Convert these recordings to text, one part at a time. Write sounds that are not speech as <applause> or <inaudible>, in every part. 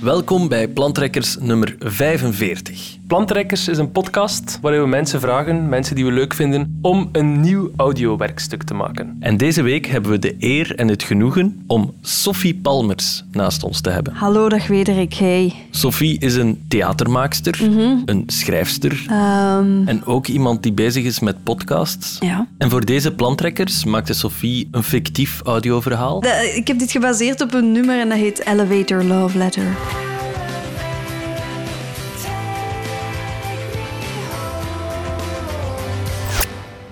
Welkom bij Plantrekkers nummer 45. Plantrekkers is een podcast waarin we mensen vragen, mensen die we leuk vinden, om een nieuw audiowerkstuk te maken. En deze week hebben we de eer en het genoegen om Sophie Palmers naast ons te hebben. Hallo, dag Wederik. Hey. Sophie is een theatermaakster, een schrijfster Ehm, en ook iemand die bezig is met podcasts. ja. En voor deze Plantrekkers maakte Sophie een fictief audioverhaal. De- ik heb dit gebaseerd op een nummer en dat heet Elevator Love Letter.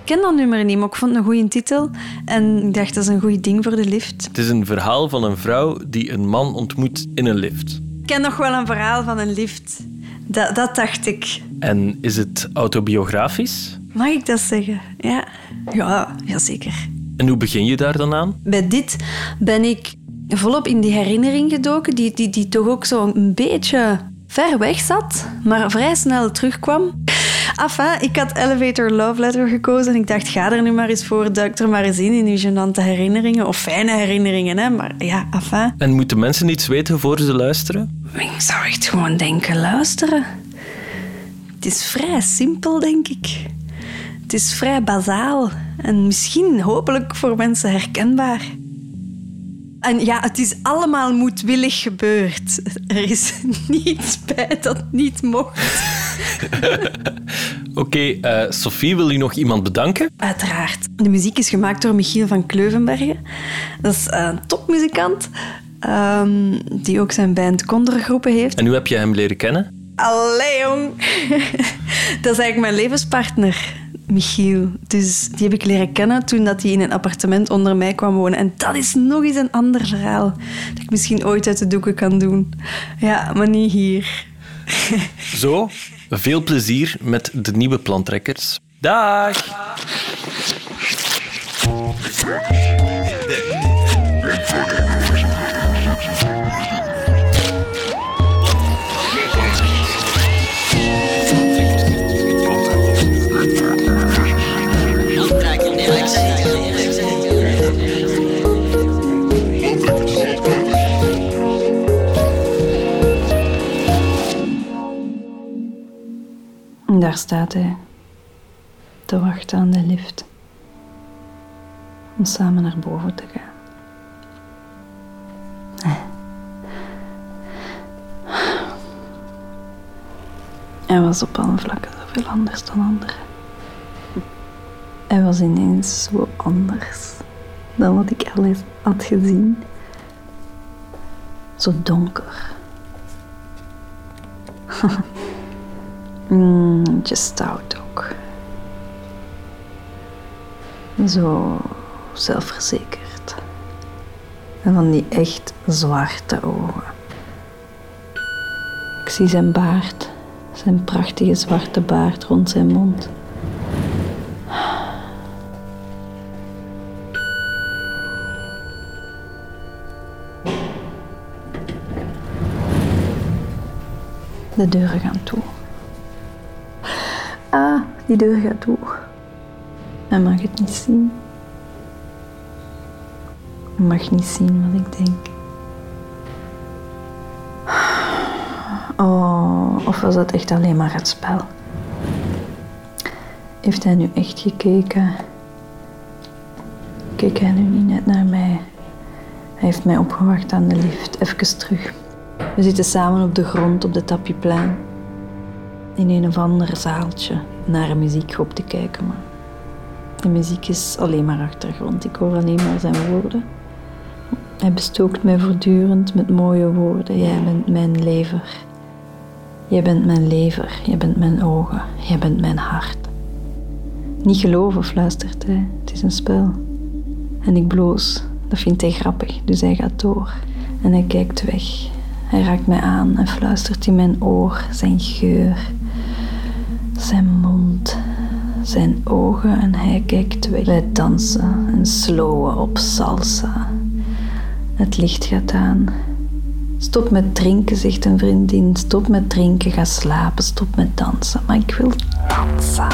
Ik ken dat nummer niet, maar ik vond het een goede titel. En ik dacht, dat is een goed ding voor de lift. Het is een verhaal van een vrouw die een man ontmoet in een lift. Ik ken nog wel een verhaal van een lift. Dat, dat dacht ik. En is het autobiografisch? Mag ik dat zeggen? Ja, ja jazeker. En hoe begin je daar dan aan? Bij dit ben ik volop in die herinnering gedoken, die, die, die toch ook zo een beetje ver weg zat, maar vrij snel terugkwam. Enfin, ik had Elevator Love Letter gekozen en ik dacht, ga er nu maar eens voor, duik er maar eens in, in die gênante herinneringen, of fijne herinneringen, hè. Maar ja, enfin. En moeten mensen iets weten voor ze luisteren? Ik zou echt gewoon denken, luisteren. Het is vrij simpel, denk ik. Het is vrij bazaal en misschien hopelijk voor mensen herkenbaar. En ja, het is allemaal moedwillig gebeurd. Er is <laughs> niets bij dat niet mocht. <laughs> Oké, eh, Sophie, wil je nog iemand bedanken? Uiteraard. De muziek is gemaakt door Michiel van Kleuvenbergen. Dat is een topmuzikant ehm, die ook zijn band Kondergroepen heeft. En hoe heb je hem leren kennen? Allee, jong. <laughs> Dat is eigenlijk mijn levenspartner, Michiel. Dus die heb ik leren kennen toen dat hij in een appartement onder mij kwam wonen. En dat is nog eens een ander verhaal dat ik misschien ooit uit de doeken kan doen. Ja, maar niet hier. <laughs> Zo, veel plezier met de nieuwe plantrekkers. Dag! Daar staat hij, te wachten aan de lift. Om samen naar boven te gaan. Hij was op alle vlakken zoveel anders dan anderen. Hij was ineens zo anders dan wat ik al eens had gezien. Zo donker. <laughs> Mm, beetje stout ook. Zo zelfverzekerd. En van die echt zwarte ogen. Ik zie zijn baard, zijn prachtige zwarte baard rond zijn mond. De deuren gaan toe. Die deur gaat toe. Hij mag het niet zien. Hij mag niet zien wat ik denk. Oh, of was dat echt alleen maar het spel? Heeft hij nu echt gekeken? Keek hij nu niet net naar mij? Hij heeft mij opgewacht aan de lift, even terug. We zitten samen op de grond op de tapieplein in een of ander zaaltje naar een muziekgroep te kijken. Maar de muziek is alleen maar achtergrond. Ik hoor alleen maar zijn woorden. Hij bestookt mij voortdurend met mooie woorden. Jij bent mijn lever. Jij bent mijn lever. Jij bent mijn ogen. Jij bent mijn hart. Niet geloven, fluistert hij. Het is een spel. En ik bloos. Dat vindt hij grappig, dus hij gaat door. En hij kijkt weg. Hij raakt mij aan en fluistert in mijn oor zijn geur, zijn mond, zijn ogen en hij kijkt weg. Wij dansen en slowen op salsa. Het licht gaat aan. Stop met drinken, zegt een vriendin. Stop met drinken, ga slapen. Stop met dansen. Maar ik wil dansen.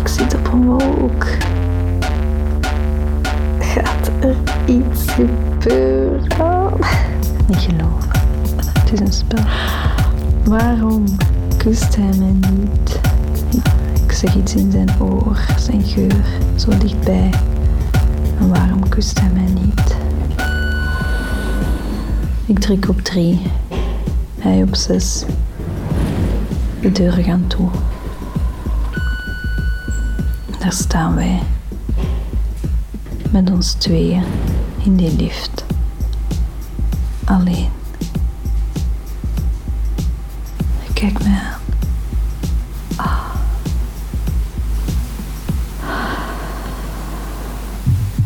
Ik zit op een wolk. Gaat er iets gebeuren? Niet geloven. Het is een spel. Waarom kust hij mij niet? Ik zeg iets in zijn oor, zijn geur, zo dichtbij. En waarom kust hij mij niet? Ik druk op drie, hij op zes. De deuren gaan toe. Daar staan wij. Met ons tweeën in die lift. Alleen. Hij kijkt mij aan.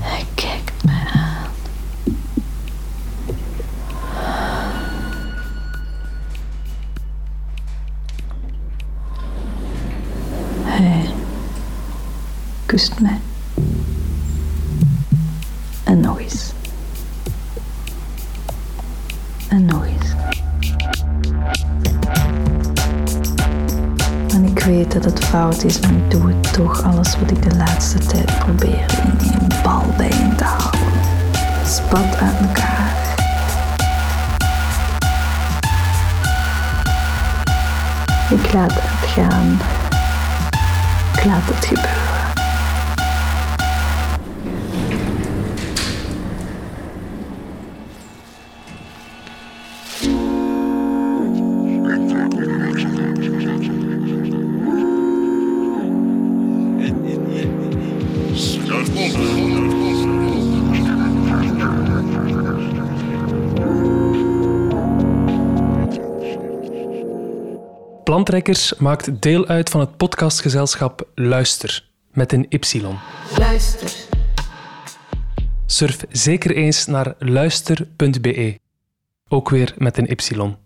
Hij kijkt mij aan. Hij weet dat het fout is, maar ik doe het toch. Alles wat ik de laatste tijd probeer in een bal bijeen te houden. Spat uit elkaar. Ik laat het gaan. Ik laat het gebeuren. Plantrekkers maakt deel uit van het podcastgezelschap Luister, met een Y. Luister. Surf zeker eens naar luister.be, ook weer met een Y.